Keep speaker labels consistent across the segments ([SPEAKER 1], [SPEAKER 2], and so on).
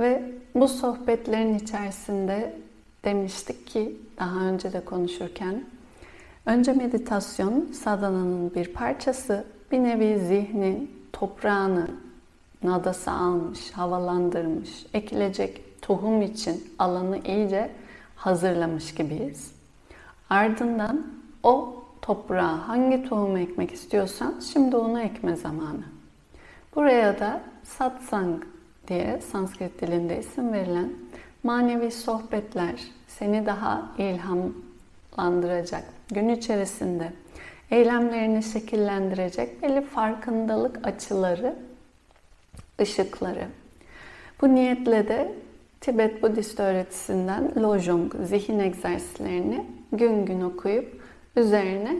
[SPEAKER 1] Ve bu sohbetlerin içerisinde demiştik ki daha önce de konuşurken önce meditasyon sadhananın bir parçası bir nevi zihnin toprağını nadası almış, havalandırmış, ekilecek tohum için alanı iyice hazırlamış gibiyiz. Ardından o toprağa hangi tohumu ekmek istiyorsan şimdi onu ekme zamanı. Buraya da satsang diye Sanskrit dilinde isim verilen manevi sohbetler seni daha ilhamlandıracak, gün içerisinde eylemlerini şekillendirecek belli farkındalık açıları, ışıkları. Bu niyetle de Tibet Budist öğretisinden Lojong zihin egzersizlerini gün gün okuyup üzerine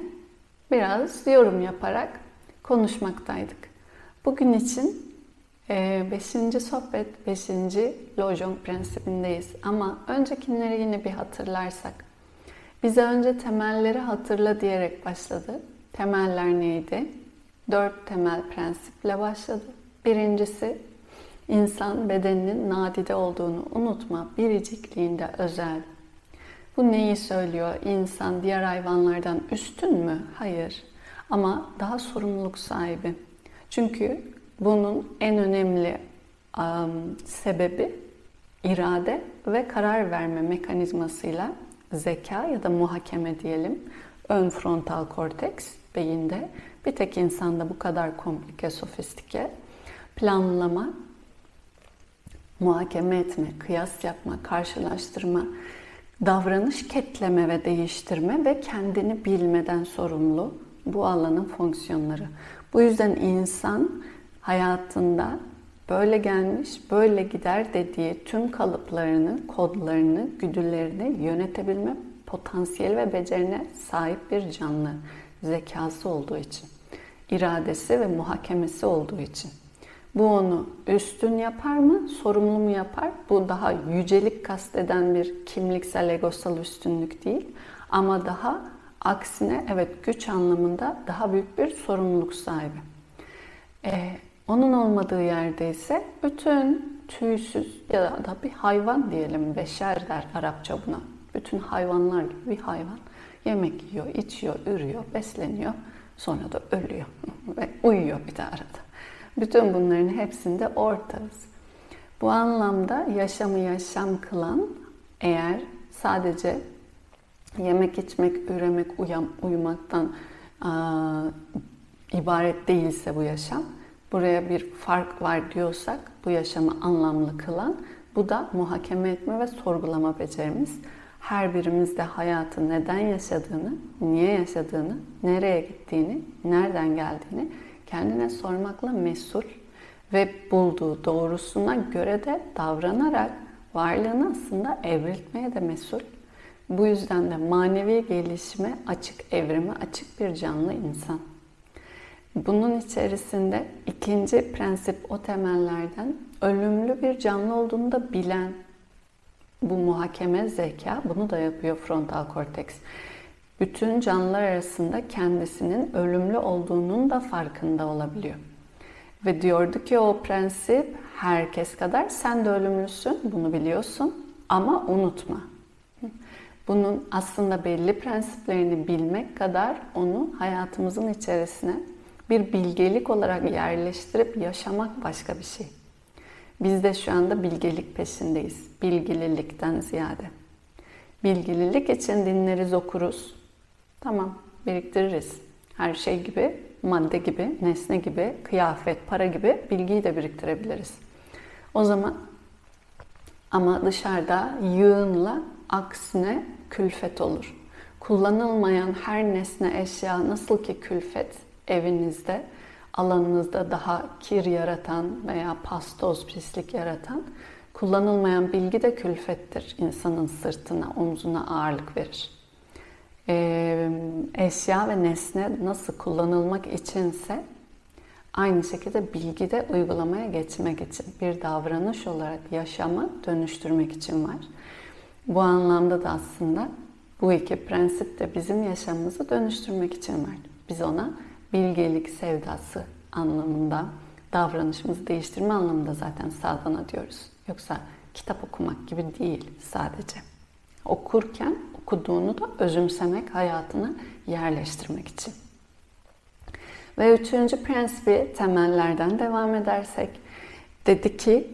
[SPEAKER 1] biraz yorum yaparak konuşmaktaydık. Bugün için 5. E, sohbet, 5. Lojong prensibindeyiz. Ama öncekileri yine bir hatırlarsak. Bize önce temelleri hatırla diyerek başladı. Temeller neydi? Dört temel prensiple başladı. Birincisi insan bedeninin nadide olduğunu unutma. Biricikliğinde özel. Bu neyi söylüyor? İnsan diğer hayvanlardan üstün mü? Hayır. Ama daha sorumluluk sahibi. Çünkü bunun en önemli um, sebebi irade ve karar verme mekanizmasıyla zeka ya da muhakeme diyelim ön frontal korteks beyinde bir tek insanda bu kadar komplike, sofistike planlama, muhakeme etme, kıyas yapma, karşılaştırma, davranış ketleme ve değiştirme ve kendini bilmeden sorumlu bu alanın fonksiyonları. Bu yüzden insan hayatında böyle gelmiş, böyle gider dediği tüm kalıplarını, kodlarını, güdülerini yönetebilme potansiyeli ve becerine sahip bir canlı zekası olduğu için, iradesi ve muhakemesi olduğu için. Bu onu üstün yapar mı, sorumlu mu yapar? Bu daha yücelik kasteden bir kimliksel egosal üstünlük değil. Ama daha aksine evet güç anlamında daha büyük bir sorumluluk sahibi. Ee, onun olmadığı yerde ise bütün tüysüz ya da bir hayvan diyelim, beşer der Arapça buna. Bütün hayvanlar gibi bir hayvan yemek yiyor, içiyor, ürüyor, besleniyor. Sonra da ölüyor ve uyuyor bir de arada. Bütün bunların hepsinde ortağız. Bu anlamda yaşamı yaşam kılan eğer sadece yemek, içmek, üremek, uyam, uyumaktan ibaret değilse bu yaşam, buraya bir fark var diyorsak bu yaşamı anlamlı kılan bu da muhakeme etme ve sorgulama becerimiz. Her birimiz de hayatı neden yaşadığını, niye yaşadığını, nereye gittiğini, nereden geldiğini kendine sormakla mesul ve bulduğu doğrusuna göre de davranarak varlığını aslında evriltmeye de mesul. Bu yüzden de manevi gelişime açık, evrime açık bir canlı insan. Bunun içerisinde ikinci prensip o temellerden ölümlü bir canlı olduğunu da bilen bu muhakeme zeka bunu da yapıyor frontal korteks. Bütün canlılar arasında kendisinin ölümlü olduğunun da farkında olabiliyor. Ve diyordu ki o prensip herkes kadar sen de ölümlüsün bunu biliyorsun ama unutma. Bunun aslında belli prensiplerini bilmek kadar onu hayatımızın içerisine bir bilgelik olarak yerleştirip yaşamak başka bir şey. Biz de şu anda bilgelik peşindeyiz. Bilgililikten ziyade. Bilgililik için dinleriz, okuruz. Tamam, biriktiririz. Her şey gibi, madde gibi, nesne gibi, kıyafet, para gibi bilgiyi de biriktirebiliriz. O zaman ama dışarıda yığınla aksine külfet olur. Kullanılmayan her nesne, eşya nasıl ki külfet, evinizde, alanınızda daha kir yaratan veya pastoz, pislik yaratan kullanılmayan bilgi de külfettir. İnsanın sırtına, omzuna ağırlık verir. Ee, eşya ve nesne nasıl kullanılmak içinse aynı şekilde bilgi de uygulamaya geçmek için bir davranış olarak yaşamı dönüştürmek için var. Bu anlamda da aslında bu iki prensip de bizim yaşamımızı dönüştürmek için var. Biz ona bilgelik sevdası anlamında, davranışımızı değiştirme anlamında zaten sadhana diyoruz. Yoksa kitap okumak gibi değil sadece. Okurken okuduğunu da özümsemek, hayatına yerleştirmek için. Ve üçüncü prensibi temellerden devam edersek dedi ki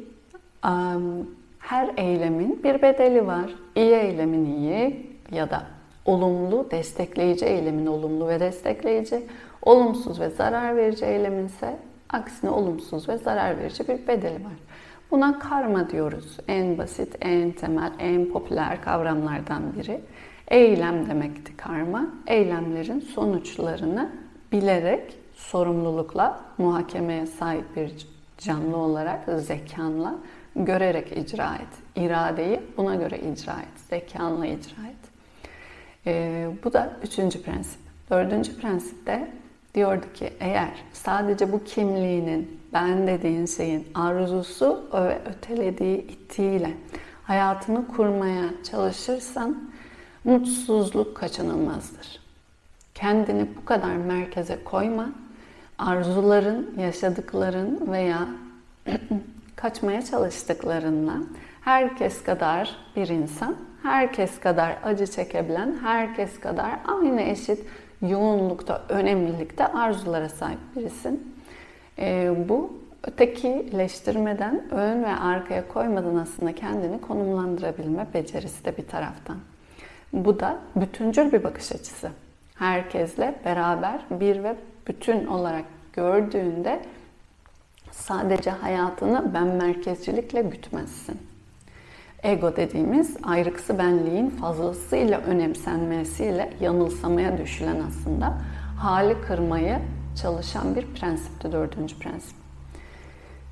[SPEAKER 1] her eylemin bir bedeli var. İyi eylemin iyi ya da olumlu, destekleyici eylemin olumlu ve destekleyici, olumsuz ve zarar verici eylemin ise aksine olumsuz ve zarar verici bir bedeli var. Buna karma diyoruz. En basit, en temel, en popüler kavramlardan biri. Eylem demekti karma. Eylemlerin sonuçlarını bilerek, sorumlulukla, muhakemeye sahip bir canlı olarak zekanla görerek icra et. İradeyi buna göre icra et. Zekanla icra et. Ee, bu da üçüncü prensip. Dördüncü prensip de diyordu ki eğer sadece bu kimliğinin ben dediğin şeyin arzusu ve ötelediği ittiğiyle hayatını kurmaya çalışırsan mutsuzluk kaçınılmazdır. Kendini bu kadar merkeze koyma. Arzuların, yaşadıkların veya kaçmaya çalıştıklarınla herkes kadar bir insan, herkes kadar acı çekebilen, herkes kadar aynı eşit yoğunlukta, önemlilikte arzulara sahip birisin. E, bu ötekileştirmeden, ön ve arkaya koymadan aslında kendini konumlandırabilme becerisi de bir taraftan. Bu da bütüncül bir bakış açısı. Herkesle beraber bir ve bütün olarak gördüğünde sadece hayatını ben merkezcilikle gütmezsin. Ego dediğimiz ayrıksı benliğin fazlasıyla önemsenmesiyle yanılsamaya düşülen aslında hali kırmayı çalışan bir prensipti dördüncü prensip.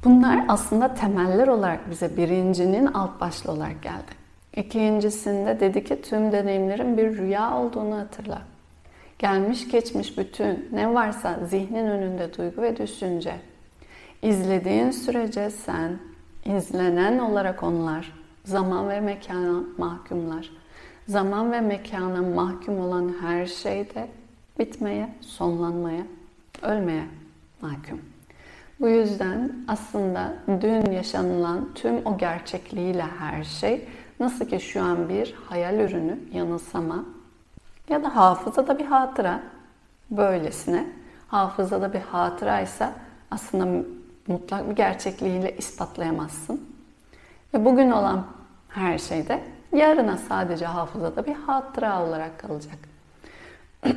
[SPEAKER 1] Bunlar aslında temeller olarak bize birincinin alt başlı olarak geldi. İkincisinde dedi ki tüm deneyimlerin bir rüya olduğunu hatırla. Gelmiş geçmiş bütün ne varsa zihnin önünde duygu ve düşünce. İzlediğin sürece sen, izlenen olarak onlar, zaman ve mekana mahkumlar. Zaman ve mekana mahkum olan her şey de bitmeye, sonlanmaya, ölmeye mahkum. Bu yüzden aslında dün yaşanılan tüm o gerçekliğiyle her şey nasıl ki şu an bir hayal ürünü, yanılsama ya da hafızada bir hatıra böylesine. Hafızada bir hatıra ise aslında mutlak bir gerçekliğiyle ispatlayamazsın. Ve bugün olan her şey de yarına sadece hafızada bir hatıra olarak kalacak.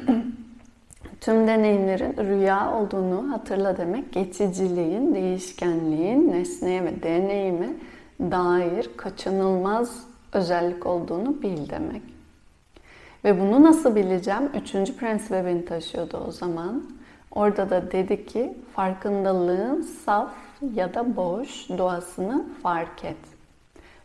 [SPEAKER 1] Tüm deneyimlerin rüya olduğunu hatırla demek, geçiciliğin, değişkenliğin, nesneye ve deneyime dair kaçınılmaz özellik olduğunu bil demek. Ve bunu nasıl bileceğim? Üçüncü prensibe beni taşıyordu o zaman. Orada da dedi ki farkındalığın saf ya da boş doğasını fark et.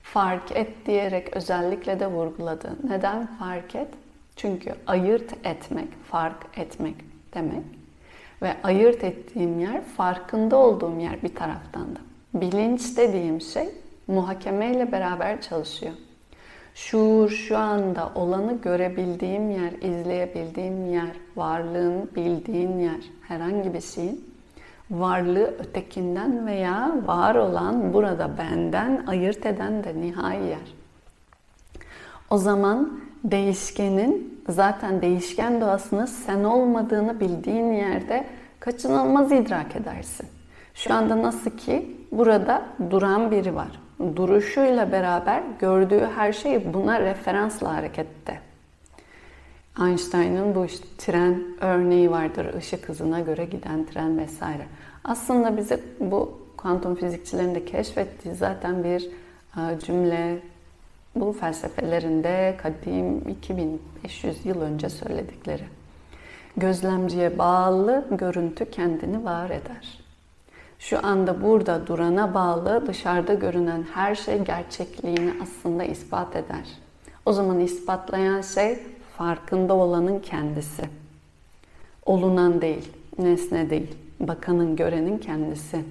[SPEAKER 1] Fark et diyerek özellikle de vurguladı. Neden fark et? Çünkü ayırt etmek, fark etmek demek. Ve ayırt ettiğim yer, farkında olduğum yer bir taraftan da. Bilinç dediğim şey muhakemeyle beraber çalışıyor. Şuur şu anda olanı görebildiğim yer, izleyebildiğim yer, varlığın bildiğin yer, herhangi bir şeyin varlığı ötekinden veya var olan burada benden ayırt eden de nihai yer. O zaman değişkenin zaten değişken doğasını sen olmadığını bildiğin yerde kaçınılmaz idrak edersin. Şu anda nasıl ki burada duran biri var. Duruşuyla beraber gördüğü her şey buna referansla harekette. Einstein'ın bu işte tren örneği vardır. ışık hızına göre giden tren vesaire. Aslında bize bu kuantum fizikçilerin de keşfettiği zaten bir e, cümle bu felsefelerinde kadim 2500 yıl önce söyledikleri. Gözlemciye bağlı görüntü kendini var eder. Şu anda burada durana bağlı dışarıda görünen her şey gerçekliğini aslında ispat eder. O zaman ispatlayan şey farkında olanın kendisi. Olunan değil, nesne değil. Bakanın, görenin kendisi.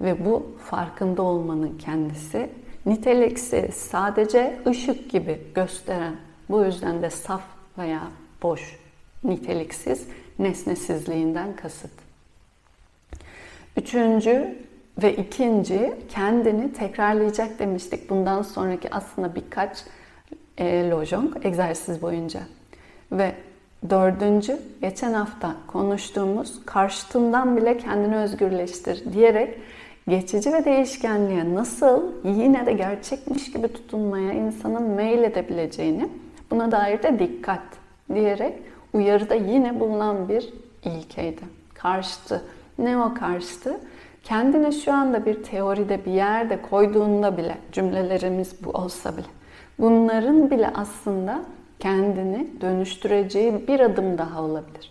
[SPEAKER 1] Ve bu farkında olmanın kendisi niteliksiz, sadece ışık gibi gösteren, bu yüzden de saf veya boş, niteliksiz, nesnesizliğinden kasıt. Üçüncü Ve ikinci kendini tekrarlayacak demiştik. Bundan sonraki aslında birkaç e, lojong egzersiz boyunca. Ve dördüncü geçen hafta konuştuğumuz karşıtından bile kendini özgürleştir diyerek geçici ve değişkenliğe nasıl yine de gerçekmiş gibi tutunmaya insanın mail edebileceğini buna dair de dikkat diyerek uyarıda yine bulunan bir ilkeydi. Karşıtı. Ne o karşıtı? Kendine şu anda bir teoride bir yerde koyduğunda bile cümlelerimiz bu olsa bile bunların bile aslında kendini dönüştüreceği bir adım daha olabilir.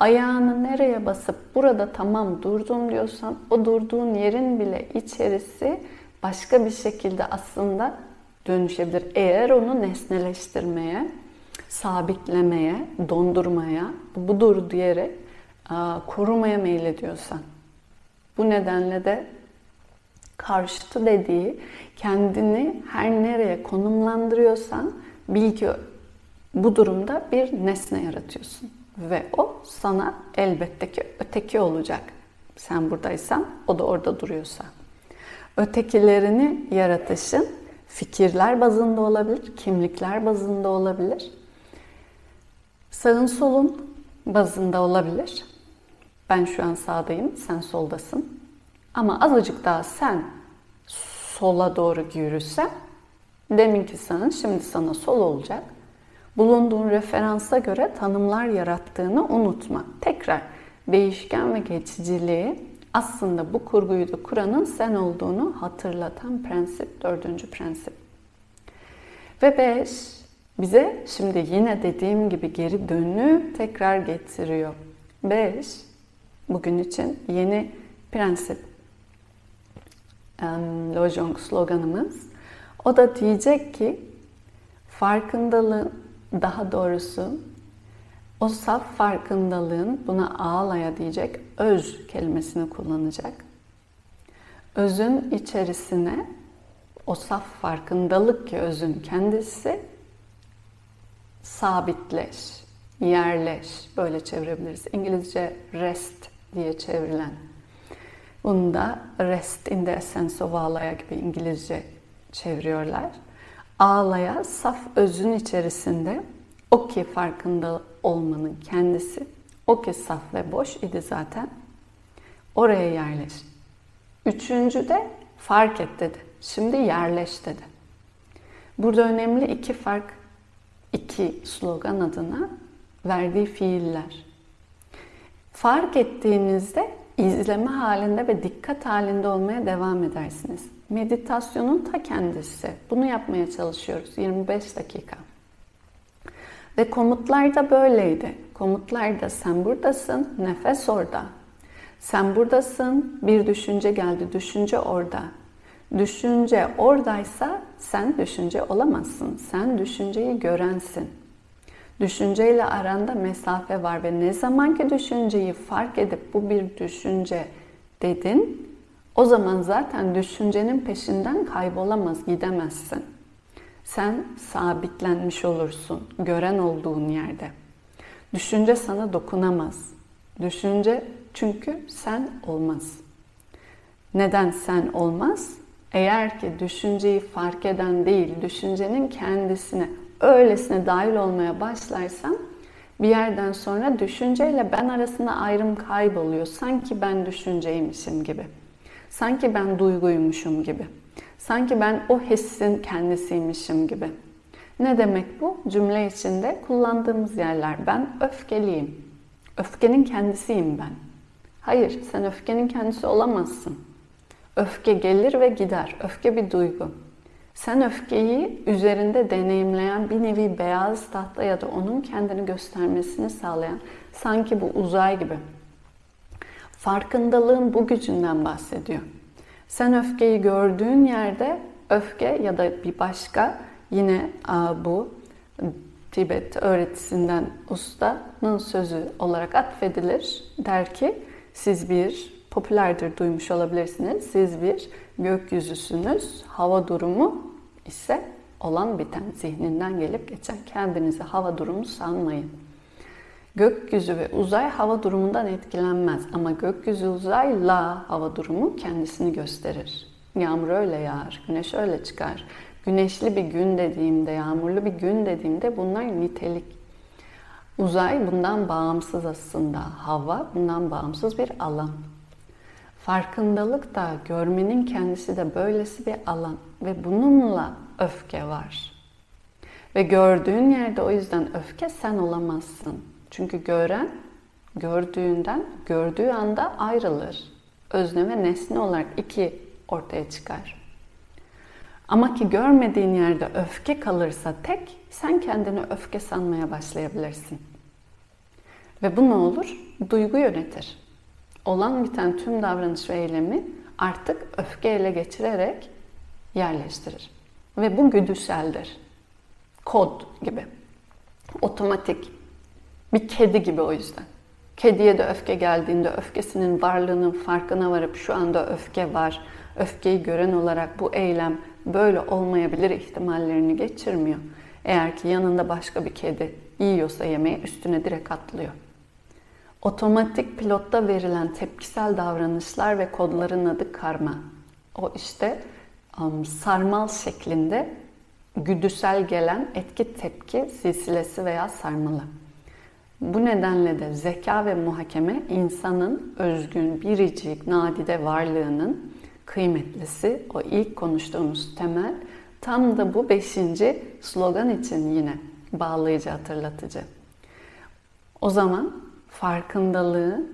[SPEAKER 1] Ayağını nereye basıp burada tamam durdum diyorsan o durduğun yerin bile içerisi başka bir şekilde aslında dönüşebilir. Eğer onu nesneleştirmeye, sabitlemeye, dondurmaya, budur diyerek korumaya meylediyorsan. Bu nedenle de karşıtı dediği kendini her nereye konumlandırıyorsan bil ki bu durumda bir nesne yaratıyorsun. Ve o sana elbette ki öteki olacak. Sen buradaysan o da orada duruyorsa. Ötekilerini yaratışın fikirler bazında olabilir, kimlikler bazında olabilir. Sağın solun bazında olabilir. Ben şu an sağdayım, sen soldasın. Ama azıcık daha sen sola doğru yürürsen, deminki sağın şimdi sana sol olacak. Bulunduğun referansa göre tanımlar yarattığını unutma. Tekrar değişken ve geçiciliği aslında bu kurguyu da kuranın sen olduğunu hatırlatan prensip, dördüncü prensip. Ve beş, bize şimdi yine dediğim gibi geri dönü tekrar getiriyor. Beş, bugün için yeni prensip. Um, Lojong sloganımız. O da diyecek ki farkındalığın daha doğrusu o saf farkındalığın buna ağlaya diyecek öz kelimesini kullanacak. Özün içerisine o saf farkındalık ki özün kendisi sabitleş, yerleş böyle çevirebiliriz. İngilizce rest diye çevrilen. Bunu da rest in the essence of ağlaya gibi İngilizce çeviriyorlar. Ağlaya saf özün içerisinde o ki farkında olmanın kendisi, o ki saf ve boş idi zaten. Oraya yerleş. Üçüncü de fark et dedi. Şimdi yerleş dedi. Burada önemli iki fark, iki slogan adına verdiği fiiller. Fark ettiğinizde izleme halinde ve dikkat halinde olmaya devam edersiniz. Meditasyonun ta kendisi. Bunu yapmaya çalışıyoruz 25 dakika. Ve komutlar da böyleydi. Komutlar da sen buradasın, nefes orada. Sen buradasın, bir düşünce geldi, düşünce orada. Düşünce oradaysa sen düşünce olamazsın. Sen düşünceyi görensin. Düşünceyle aranda mesafe var ve ne zaman ki düşünceyi fark edip bu bir düşünce dedin, o zaman zaten düşüncenin peşinden kaybolamaz, gidemezsin. Sen sabitlenmiş olursun gören olduğun yerde. Düşünce sana dokunamaz. Düşünce çünkü sen olmaz. Neden sen olmaz? Eğer ki düşünceyi fark eden değil, düşüncenin kendisine öylesine dahil olmaya başlarsan bir yerden sonra düşünceyle ben arasında ayrım kayboluyor. Sanki ben düşünceymişim gibi. Sanki ben duyguymuşum gibi. Sanki ben o hissin kendisiymişim gibi. Ne demek bu? Cümle içinde kullandığımız yerler. Ben öfkeliyim. Öfkenin kendisiyim ben. Hayır, sen öfkenin kendisi olamazsın. Öfke gelir ve gider. Öfke bir duygu. Sen öfkeyi üzerinde deneyimleyen bir nevi beyaz tahta ya da onun kendini göstermesini sağlayan sanki bu uzay gibi. Farkındalığın bu gücünden bahsediyor. Sen öfkeyi gördüğün yerde öfke ya da bir başka yine bu Tibet öğretisinden ustanın sözü olarak atfedilir. Der ki siz bir popülerdir duymuş olabilirsiniz. Siz bir gökyüzüsünüz. Hava durumu ise olan biten zihninden gelip geçen kendinizi hava durumu sanmayın. Gökyüzü ve uzay hava durumundan etkilenmez ama gökyüzü uzayla hava durumu kendisini gösterir. Yağmur öyle yağar, güneş öyle çıkar. Güneşli bir gün dediğimde, yağmurlu bir gün dediğimde bunlar nitelik. Uzay bundan bağımsız aslında. Hava bundan bağımsız bir alan. Farkındalık da görmenin kendisi de böylesi bir alan ve bununla öfke var. Ve gördüğün yerde o yüzden öfke sen olamazsın. Çünkü gören gördüğünden gördüğü anda ayrılır. Özne ve nesne olarak iki ortaya çıkar. Ama ki görmediğin yerde öfke kalırsa tek sen kendini öfke sanmaya başlayabilirsin. Ve bu ne olur? Duygu yönetir. Olan biten tüm davranış ve eylemi artık öfke ele geçirerek yerleştirir. Ve bu güdüseldir. Kod gibi. Otomatik. Bir kedi gibi o yüzden. Kediye de öfke geldiğinde öfkesinin varlığının farkına varıp şu anda öfke var. Öfkeyi gören olarak bu eylem böyle olmayabilir ihtimallerini geçirmiyor. Eğer ki yanında başka bir kedi yiyorsa yemeği üstüne direkt atlıyor. Otomatik pilotta verilen tepkisel davranışlar ve kodların adı karma. O işte um, sarmal şeklinde güdüsel gelen etki tepki silsilesi veya sarmalı. Bu nedenle de zeka ve muhakeme insanın özgün, biricik, nadide varlığının kıymetlisi, o ilk konuştuğumuz temel, tam da bu beşinci slogan için yine bağlayıcı, hatırlatıcı. O zaman farkındalığı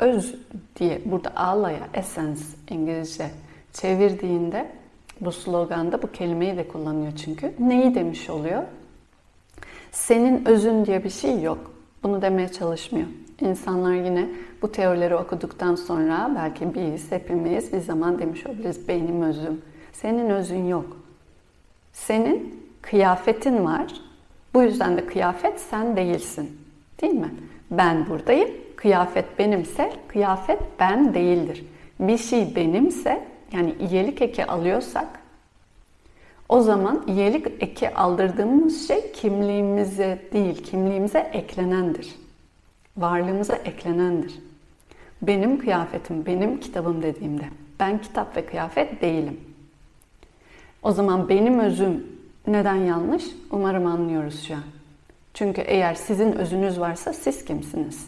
[SPEAKER 1] öz diye burada alaya, essence İngilizce çevirdiğinde bu sloganda bu kelimeyi de kullanıyor çünkü. Neyi demiş oluyor? Senin özün diye bir şey yok. Bunu demeye çalışmıyor. İnsanlar yine bu teorileri okuduktan sonra belki biz, hepimiz bir zaman demiş olabiliriz benim özüm. Senin özün yok. Senin kıyafetin var. Bu yüzden de kıyafet sen değilsin. Değil mi? Ben buradayım. Kıyafet benimse kıyafet ben değildir. Bir şey benimse yani iyilik eki alıyorsak o zaman iyilik eki aldırdığımız şey kimliğimize değil, kimliğimize eklenendir. Varlığımıza eklenendir. Benim kıyafetim, benim kitabım dediğimde ben kitap ve kıyafet değilim. O zaman benim özüm neden yanlış? Umarım anlıyoruz şu an. Çünkü eğer sizin özünüz varsa siz kimsiniz?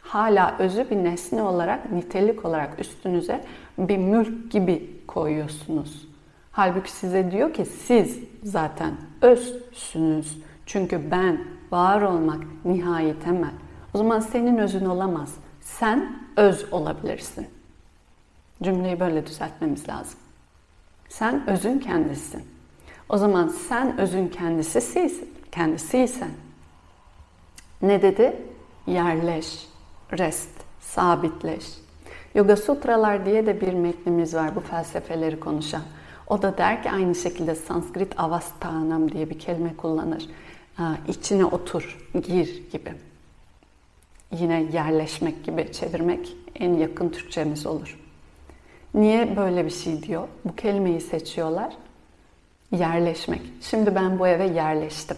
[SPEAKER 1] Hala özü bir nesne olarak, nitelik olarak üstünüze bir mülk gibi koyuyorsunuz. Halbuki size diyor ki siz zaten özsünüz. Çünkü ben, var olmak nihai temel. O zaman senin özün olamaz. Sen öz olabilirsin. Cümleyi böyle düzeltmemiz lazım. Sen özün kendisisin. O zaman sen özün kendisisisin, kendisiysen ne dedi? Yerleş, rest, sabitleş. Yoga Sutralar diye de bir metnimiz var bu felsefeleri konuşan. O da der ki aynı şekilde Sanskrit avasthanam diye bir kelime kullanır. İçine otur, gir gibi. Yine yerleşmek gibi çevirmek en yakın Türkçemiz olur. Niye böyle bir şey diyor? Bu kelimeyi seçiyorlar. Yerleşmek. Şimdi ben bu eve yerleştim.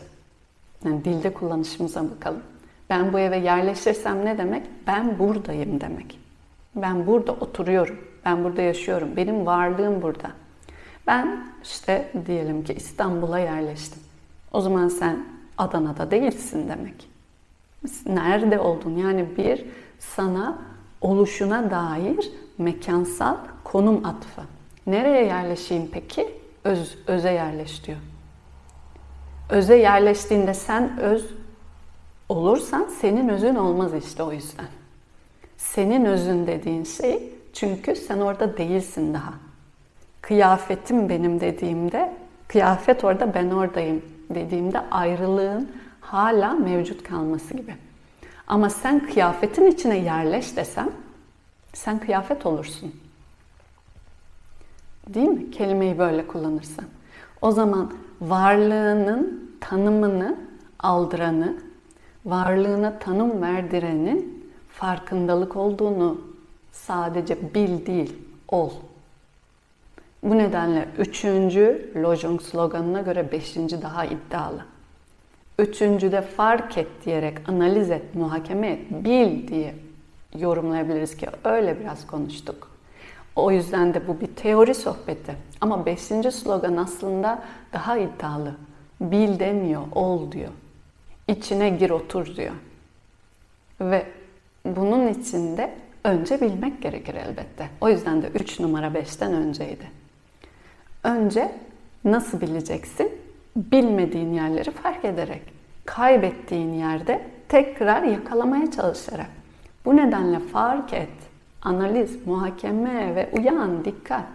[SPEAKER 1] Yani dilde kullanışımıza bakalım. Ben bu eve yerleşirsem ne demek? Ben buradayım demek. Ben burada oturuyorum. Ben burada yaşıyorum. Benim varlığım burada. Ben işte diyelim ki İstanbul'a yerleştim. O zaman sen Adana'da değilsin demek. Nerede oldun? Yani bir sana oluşuna dair mekansal konum atfı. Nereye yerleşeyim peki? Öz, öze yerleş diyor. Öze yerleştiğinde sen öz olursan senin özün olmaz işte o yüzden. Senin özün dediğin şey çünkü sen orada değilsin daha. Kıyafetim benim dediğimde, kıyafet orada ben oradayım dediğimde ayrılığın hala mevcut kalması gibi. Ama sen kıyafetin içine yerleş desem sen kıyafet olursun. Değil mi? Kelimeyi böyle kullanırsan. O zaman varlığının tanımını aldıranı, varlığına tanım verdirenin farkındalık olduğunu sadece bil değil, ol. Bu nedenle üçüncü Lojong sloganına göre beşinci daha iddialı. Üçüncüde fark et diyerek analiz et, muhakeme et, bil diye yorumlayabiliriz ki öyle biraz konuştuk. O yüzden de bu bir teori sohbeti. Ama beşinci slogan aslında daha iddialı. Bil demiyor, ol diyor. İçine gir otur diyor. Ve bunun içinde önce bilmek gerekir elbette. O yüzden de 3 numara 5'ten önceydi. Önce nasıl bileceksin? Bilmediğin yerleri fark ederek, kaybettiğin yerde tekrar yakalamaya çalışarak. Bu nedenle fark et, analiz, muhakeme ve uyan, dikkat.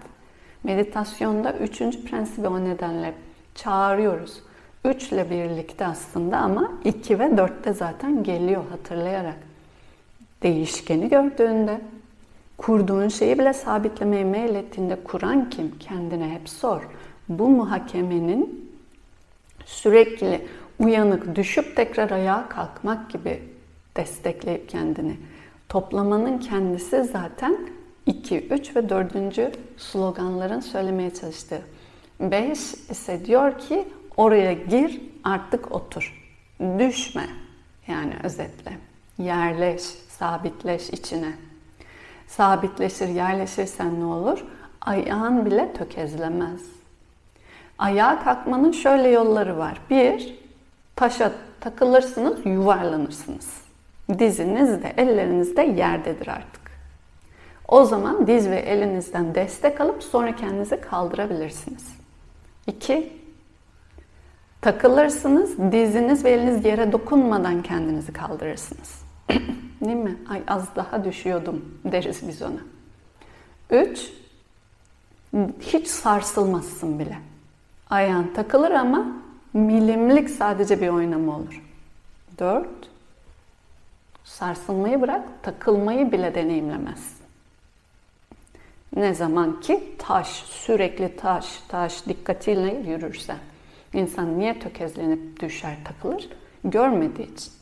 [SPEAKER 1] Meditasyonda üçüncü prensibi o nedenle çağırıyoruz. Üçle birlikte aslında ama iki ve dörtte zaten geliyor hatırlayarak. Değişkeni gördüğünde, kurduğun şeyi bile sabitlemeye meylettiğinde kuran kim? Kendine hep sor. Bu muhakemenin sürekli uyanık düşüp tekrar ayağa kalkmak gibi destekleyip kendini toplamanın kendisi zaten 2, 3 ve 4. sloganların söylemeye çalıştığı. 5 ise diyor ki oraya gir artık otur. Düşme yani özetle. Yerleş, sabitleş içine. Sabitleşir, yerleşirsen ne olur? Ayağın bile tökezlemez. Ayağa kalkmanın şöyle yolları var. Bir, taşa takılırsınız, yuvarlanırsınız. Diziniz de elleriniz de yerdedir artık. O zaman diz ve elinizden destek alıp sonra kendinizi kaldırabilirsiniz. İki, takılırsınız, diziniz ve eliniz yere dokunmadan kendinizi kaldırırsınız. Değil mi? Ay az daha düşüyordum deriz biz ona. Üç, hiç sarsılmazsın bile. Ayağın takılır ama milimlik sadece bir oynama olur. Dört, sarsılmayı bırak, takılmayı bile deneyimlemezsin. Ne zaman ki taş, sürekli taş, taş dikkatiyle yürürse. İnsan niye tökezlenip düşer, takılır? Görmediği için.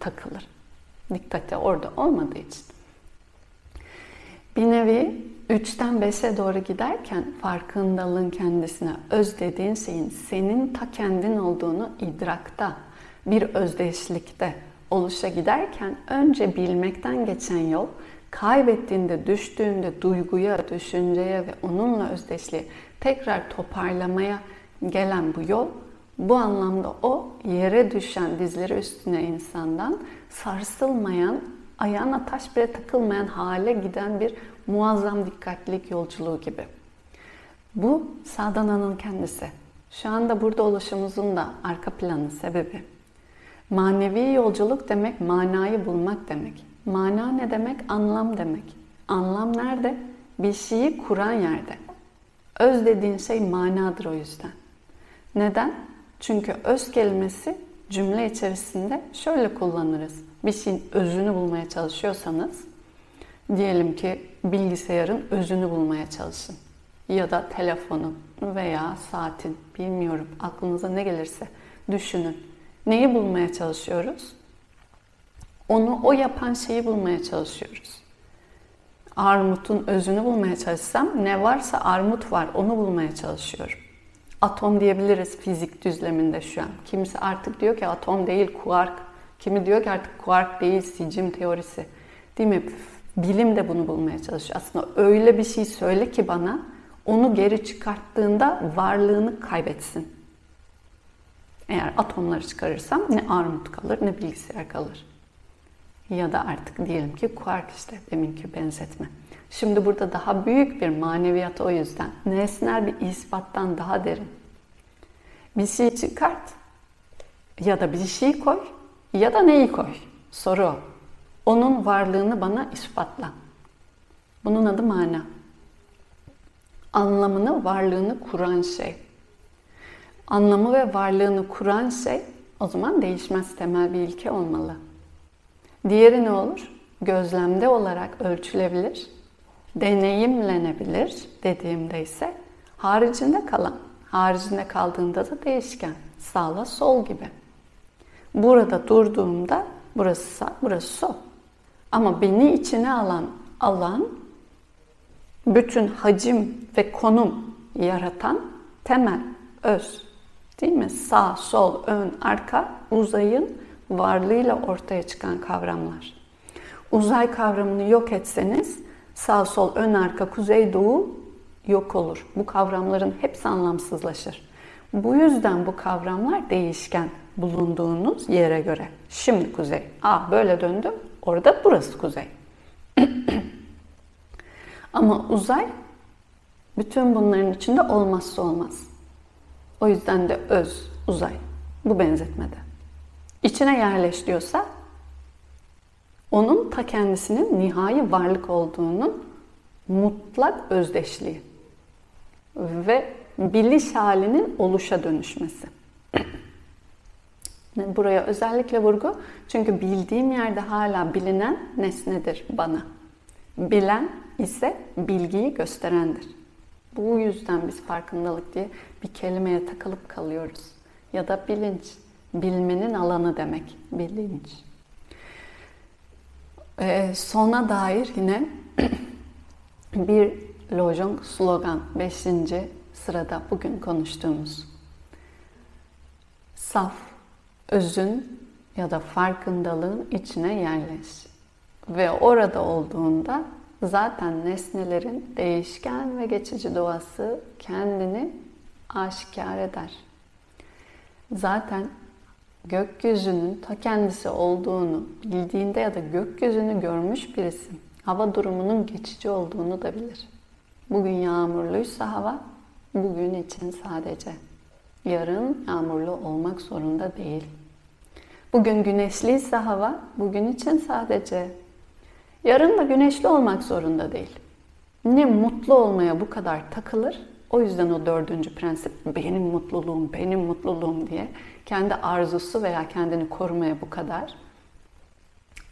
[SPEAKER 1] Takılır. Dikkati orada olmadığı için. Bir nevi 3'ten 5'e doğru giderken farkındalığın kendisine öz dediğin şeyin senin ta kendin olduğunu idrakta, bir özdeşlikte oluşa giderken önce bilmekten geçen yol kaybettiğinde, düştüğünde duyguya, düşünceye ve onunla özdeşliği tekrar toparlamaya gelen bu yol bu anlamda o yere düşen dizleri üstüne insandan sarsılmayan, ayağına taş bile takılmayan hale giden bir muazzam dikkatlilik yolculuğu gibi. Bu sadhananın kendisi. Şu anda burada oluşumuzun da arka planı, sebebi. Manevi yolculuk demek manayı bulmak demek. Mana ne demek? Anlam demek. Anlam nerede? Bir şeyi kuran yerde. Öz dediğin şey manadır o yüzden. Neden? Çünkü öz kelimesi cümle içerisinde şöyle kullanırız. Bir şeyin özünü bulmaya çalışıyorsanız, diyelim ki bilgisayarın özünü bulmaya çalışın. Ya da telefonun veya saatin, bilmiyorum aklınıza ne gelirse düşünün. Neyi bulmaya çalışıyoruz? Onu o yapan şeyi bulmaya çalışıyoruz. Armutun özünü bulmaya çalışsam ne varsa armut var onu bulmaya çalışıyorum. Atom diyebiliriz fizik düzleminde şu an. Kimisi artık diyor ki atom değil kuark. Kimi diyor ki artık kuark değil sicim teorisi. Değil mi? Bilim de bunu bulmaya çalışıyor. Aslında öyle bir şey söyle ki bana onu geri çıkarttığında varlığını kaybetsin. Eğer atomları çıkarırsam ne armut kalır ne bilgisayar kalır. Ya da artık diyelim ki kuark işte deminki benzetme. Şimdi burada daha büyük bir maneviyat o yüzden. Nesnel bir ispattan daha derin. Bir şey çıkart ya da bir şey koy ya da neyi koy? Soru o. Onun varlığını bana ispatla. Bunun adı mana. Anlamını, varlığını kuran şey. Anlamı ve varlığını kuran şey o zaman değişmez temel bir ilke olmalı. Diğeri ne olur? Gözlemde olarak ölçülebilir, deneyimlenebilir dediğimde ise haricinde kalan, haricinde kaldığında da değişken, sağla sol gibi. Burada durduğumda burası sağ, burası sol. Ama beni içine alan alan bütün hacim ve konum yaratan temel, öz. Değil mi? Sağ, sol, ön, arka uzayın varlığıyla ortaya çıkan kavramlar. Uzay kavramını yok etseniz sağ, sol, ön, arka, kuzey, doğu yok olur. Bu kavramların hepsi anlamsızlaşır. Bu yüzden bu kavramlar değişken bulunduğunuz yere göre. Şimdi kuzey. Aa böyle döndüm. Orada burası kuzey. Ama uzay bütün bunların içinde olmazsa olmaz. O yüzden de öz, uzay. Bu benzetmede. İçine yerleş diyorsa onun ta kendisinin nihai varlık olduğunun mutlak özdeşliği ve biliş halinin oluşa dönüşmesi. Buraya özellikle vurgu çünkü bildiğim yerde hala bilinen nesnedir bana. Bilen ise bilgiyi gösterendir. Bu yüzden biz farkındalık diye bir kelimeye takılıp kalıyoruz. Ya da bilinç, bilmenin alanı demek, bilinç. Ee, sona dair yine bir Lojong slogan 5. sırada bugün konuştuğumuz. Saf, özün ya da farkındalığın içine yerleş. Ve orada olduğunda zaten nesnelerin değişken ve geçici doğası kendini aşikar eder. Zaten gökyüzünün ta kendisi olduğunu bildiğinde ya da gökyüzünü görmüş birisi hava durumunun geçici olduğunu da bilir. Bugün yağmurluysa hava, bugün için sadece. Yarın yağmurlu olmak zorunda değil. Bugün güneşliyse hava, bugün için sadece. Yarın da güneşli olmak zorunda değil. Ne mutlu olmaya bu kadar takılır, o yüzden o dördüncü prensip benim mutluluğum, benim mutluluğum diye kendi arzusu veya kendini korumaya bu kadar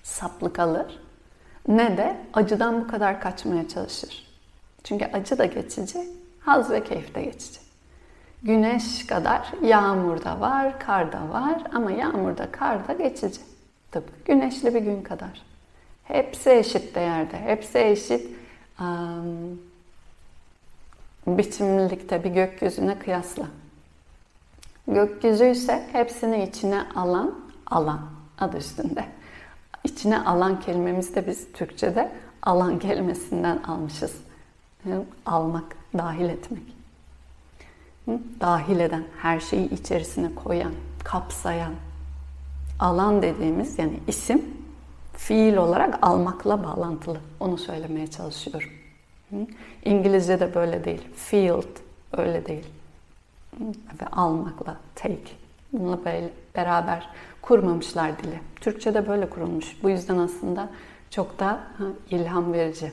[SPEAKER 1] saplık alır. Ne de acıdan bu kadar kaçmaya çalışır. Çünkü acı da geçici, haz ve keyif de geçici. Güneş kadar yağmur da var, kar da var ama yağmur da kar da geçici. Tıpkı güneşli bir gün kadar. Hepsi eşit değerde, hepsi eşit um, biçimlilikte bir gökyüzüne kıyasla. Gökyüzü ise hepsini içine alan, alan adı üstünde. İçine alan kelimemizi de biz Türkçe'de alan kelimesinden almışız. Almak, dahil etmek. Dahil eden, her şeyi içerisine koyan, kapsayan. Alan dediğimiz yani isim fiil olarak almakla bağlantılı. Onu söylemeye çalışıyorum. İngilizce'de böyle değil. Field öyle değil. Ve almakla take. Bununla beraber kurmamışlar dili. Türkçe'de böyle kurulmuş. Bu yüzden aslında çok da ilham verici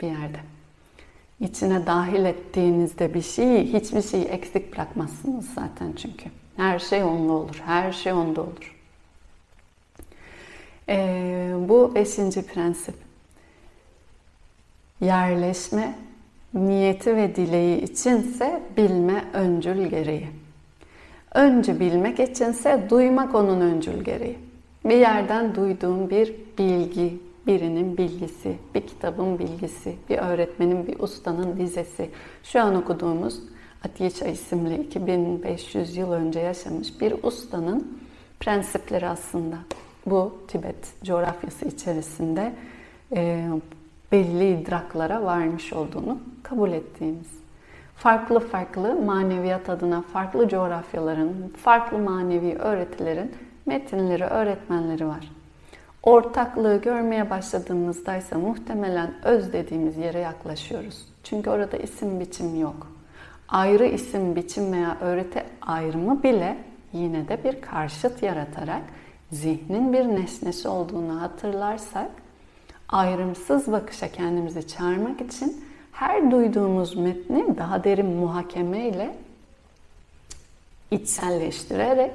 [SPEAKER 1] bir yerde. İçine dahil ettiğinizde bir şeyi, hiçbir şeyi eksik bırakmazsınız zaten çünkü. Her şey onunla olur, her şey onda olur. Ee, bu beşinci prensip. Yerleşme niyeti ve dileği içinse bilme öncül gereği. Önce bilmek içinse duymak onun öncül gereği. Bir yerden duyduğum bir bilgi, birinin bilgisi, bir kitabın bilgisi, bir öğretmenin, bir ustanın dizesi. Şu an okuduğumuz Atiyeça isimli 2500 yıl önce yaşamış bir ustanın prensipleri aslında. Bu Tibet coğrafyası içerisinde e, belli idraklara varmış olduğunu kabul ettiğimiz. Farklı farklı maneviyat adına farklı coğrafyaların, farklı manevi öğretilerin metinleri, öğretmenleri var. Ortaklığı görmeye başladığımızda ise muhtemelen öz dediğimiz yere yaklaşıyoruz. Çünkü orada isim biçim yok. Ayrı isim biçim veya öğreti ayrımı bile yine de bir karşıt yaratarak zihnin bir nesnesi olduğunu hatırlarsak ayrımsız bakışa kendimizi çağırmak için her duyduğumuz metni daha derin muhakeme ile içselleştirerek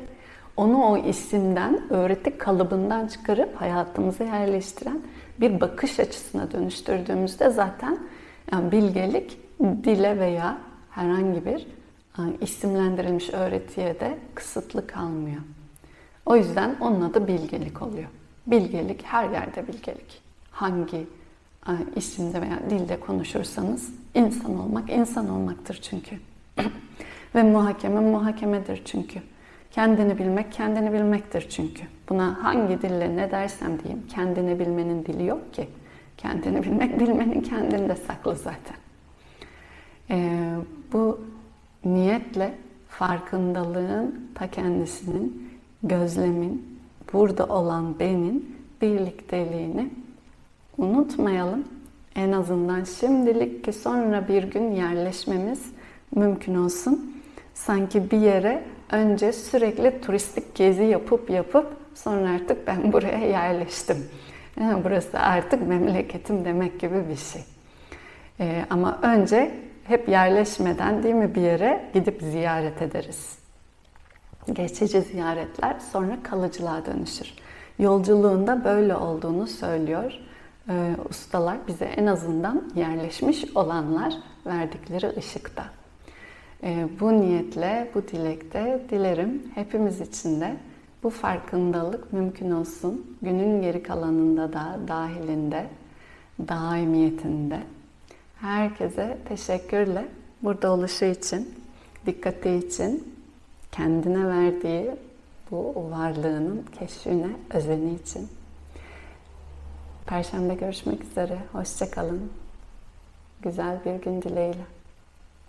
[SPEAKER 1] onu o isimden, öğreti kalıbından çıkarıp hayatımıza yerleştiren bir bakış açısına dönüştürdüğümüzde zaten yani bilgelik dile veya herhangi bir isimlendirilmiş öğretiye de kısıtlı kalmıyor. O yüzden onun adı bilgelik oluyor. Bilgelik her yerde bilgelik. Hangi isimde veya dilde konuşursanız insan olmak insan olmaktır çünkü. Ve muhakeme muhakemedir çünkü. Kendini bilmek kendini bilmektir çünkü. Buna hangi dille ne dersem diyeyim kendini bilmenin dili yok ki. Kendini bilmek bilmenin kendinde saklı zaten. Ee, bu niyetle farkındalığın ta kendisinin, gözlemin, burada olan benin birlikteliğini unutmayalım. En azından şimdilik ki sonra bir gün yerleşmemiz mümkün olsun. Sanki bir yere önce sürekli turistik gezi yapıp yapıp sonra artık ben buraya yerleştim. Yani burası artık memleketim demek gibi bir şey. Ee, ama önce hep yerleşmeden değil mi bir yere gidip ziyaret ederiz. Geçici ziyaretler sonra kalıcılığa dönüşür. Yolculuğunda böyle olduğunu söylüyor e, ustalar bize en azından yerleşmiş olanlar verdikleri ışıkta. E, bu niyetle, bu dilekte dilerim hepimiz için de bu farkındalık mümkün olsun. Günün geri kalanında da dahilinde, daimiyetinde. Herkese teşekkürle burada oluşu için, dikkati için, kendine verdiği bu varlığının keşfine, özeni için. Perşembe görüşmek üzere. Hoşçakalın. Güzel bir gün dileğiyle.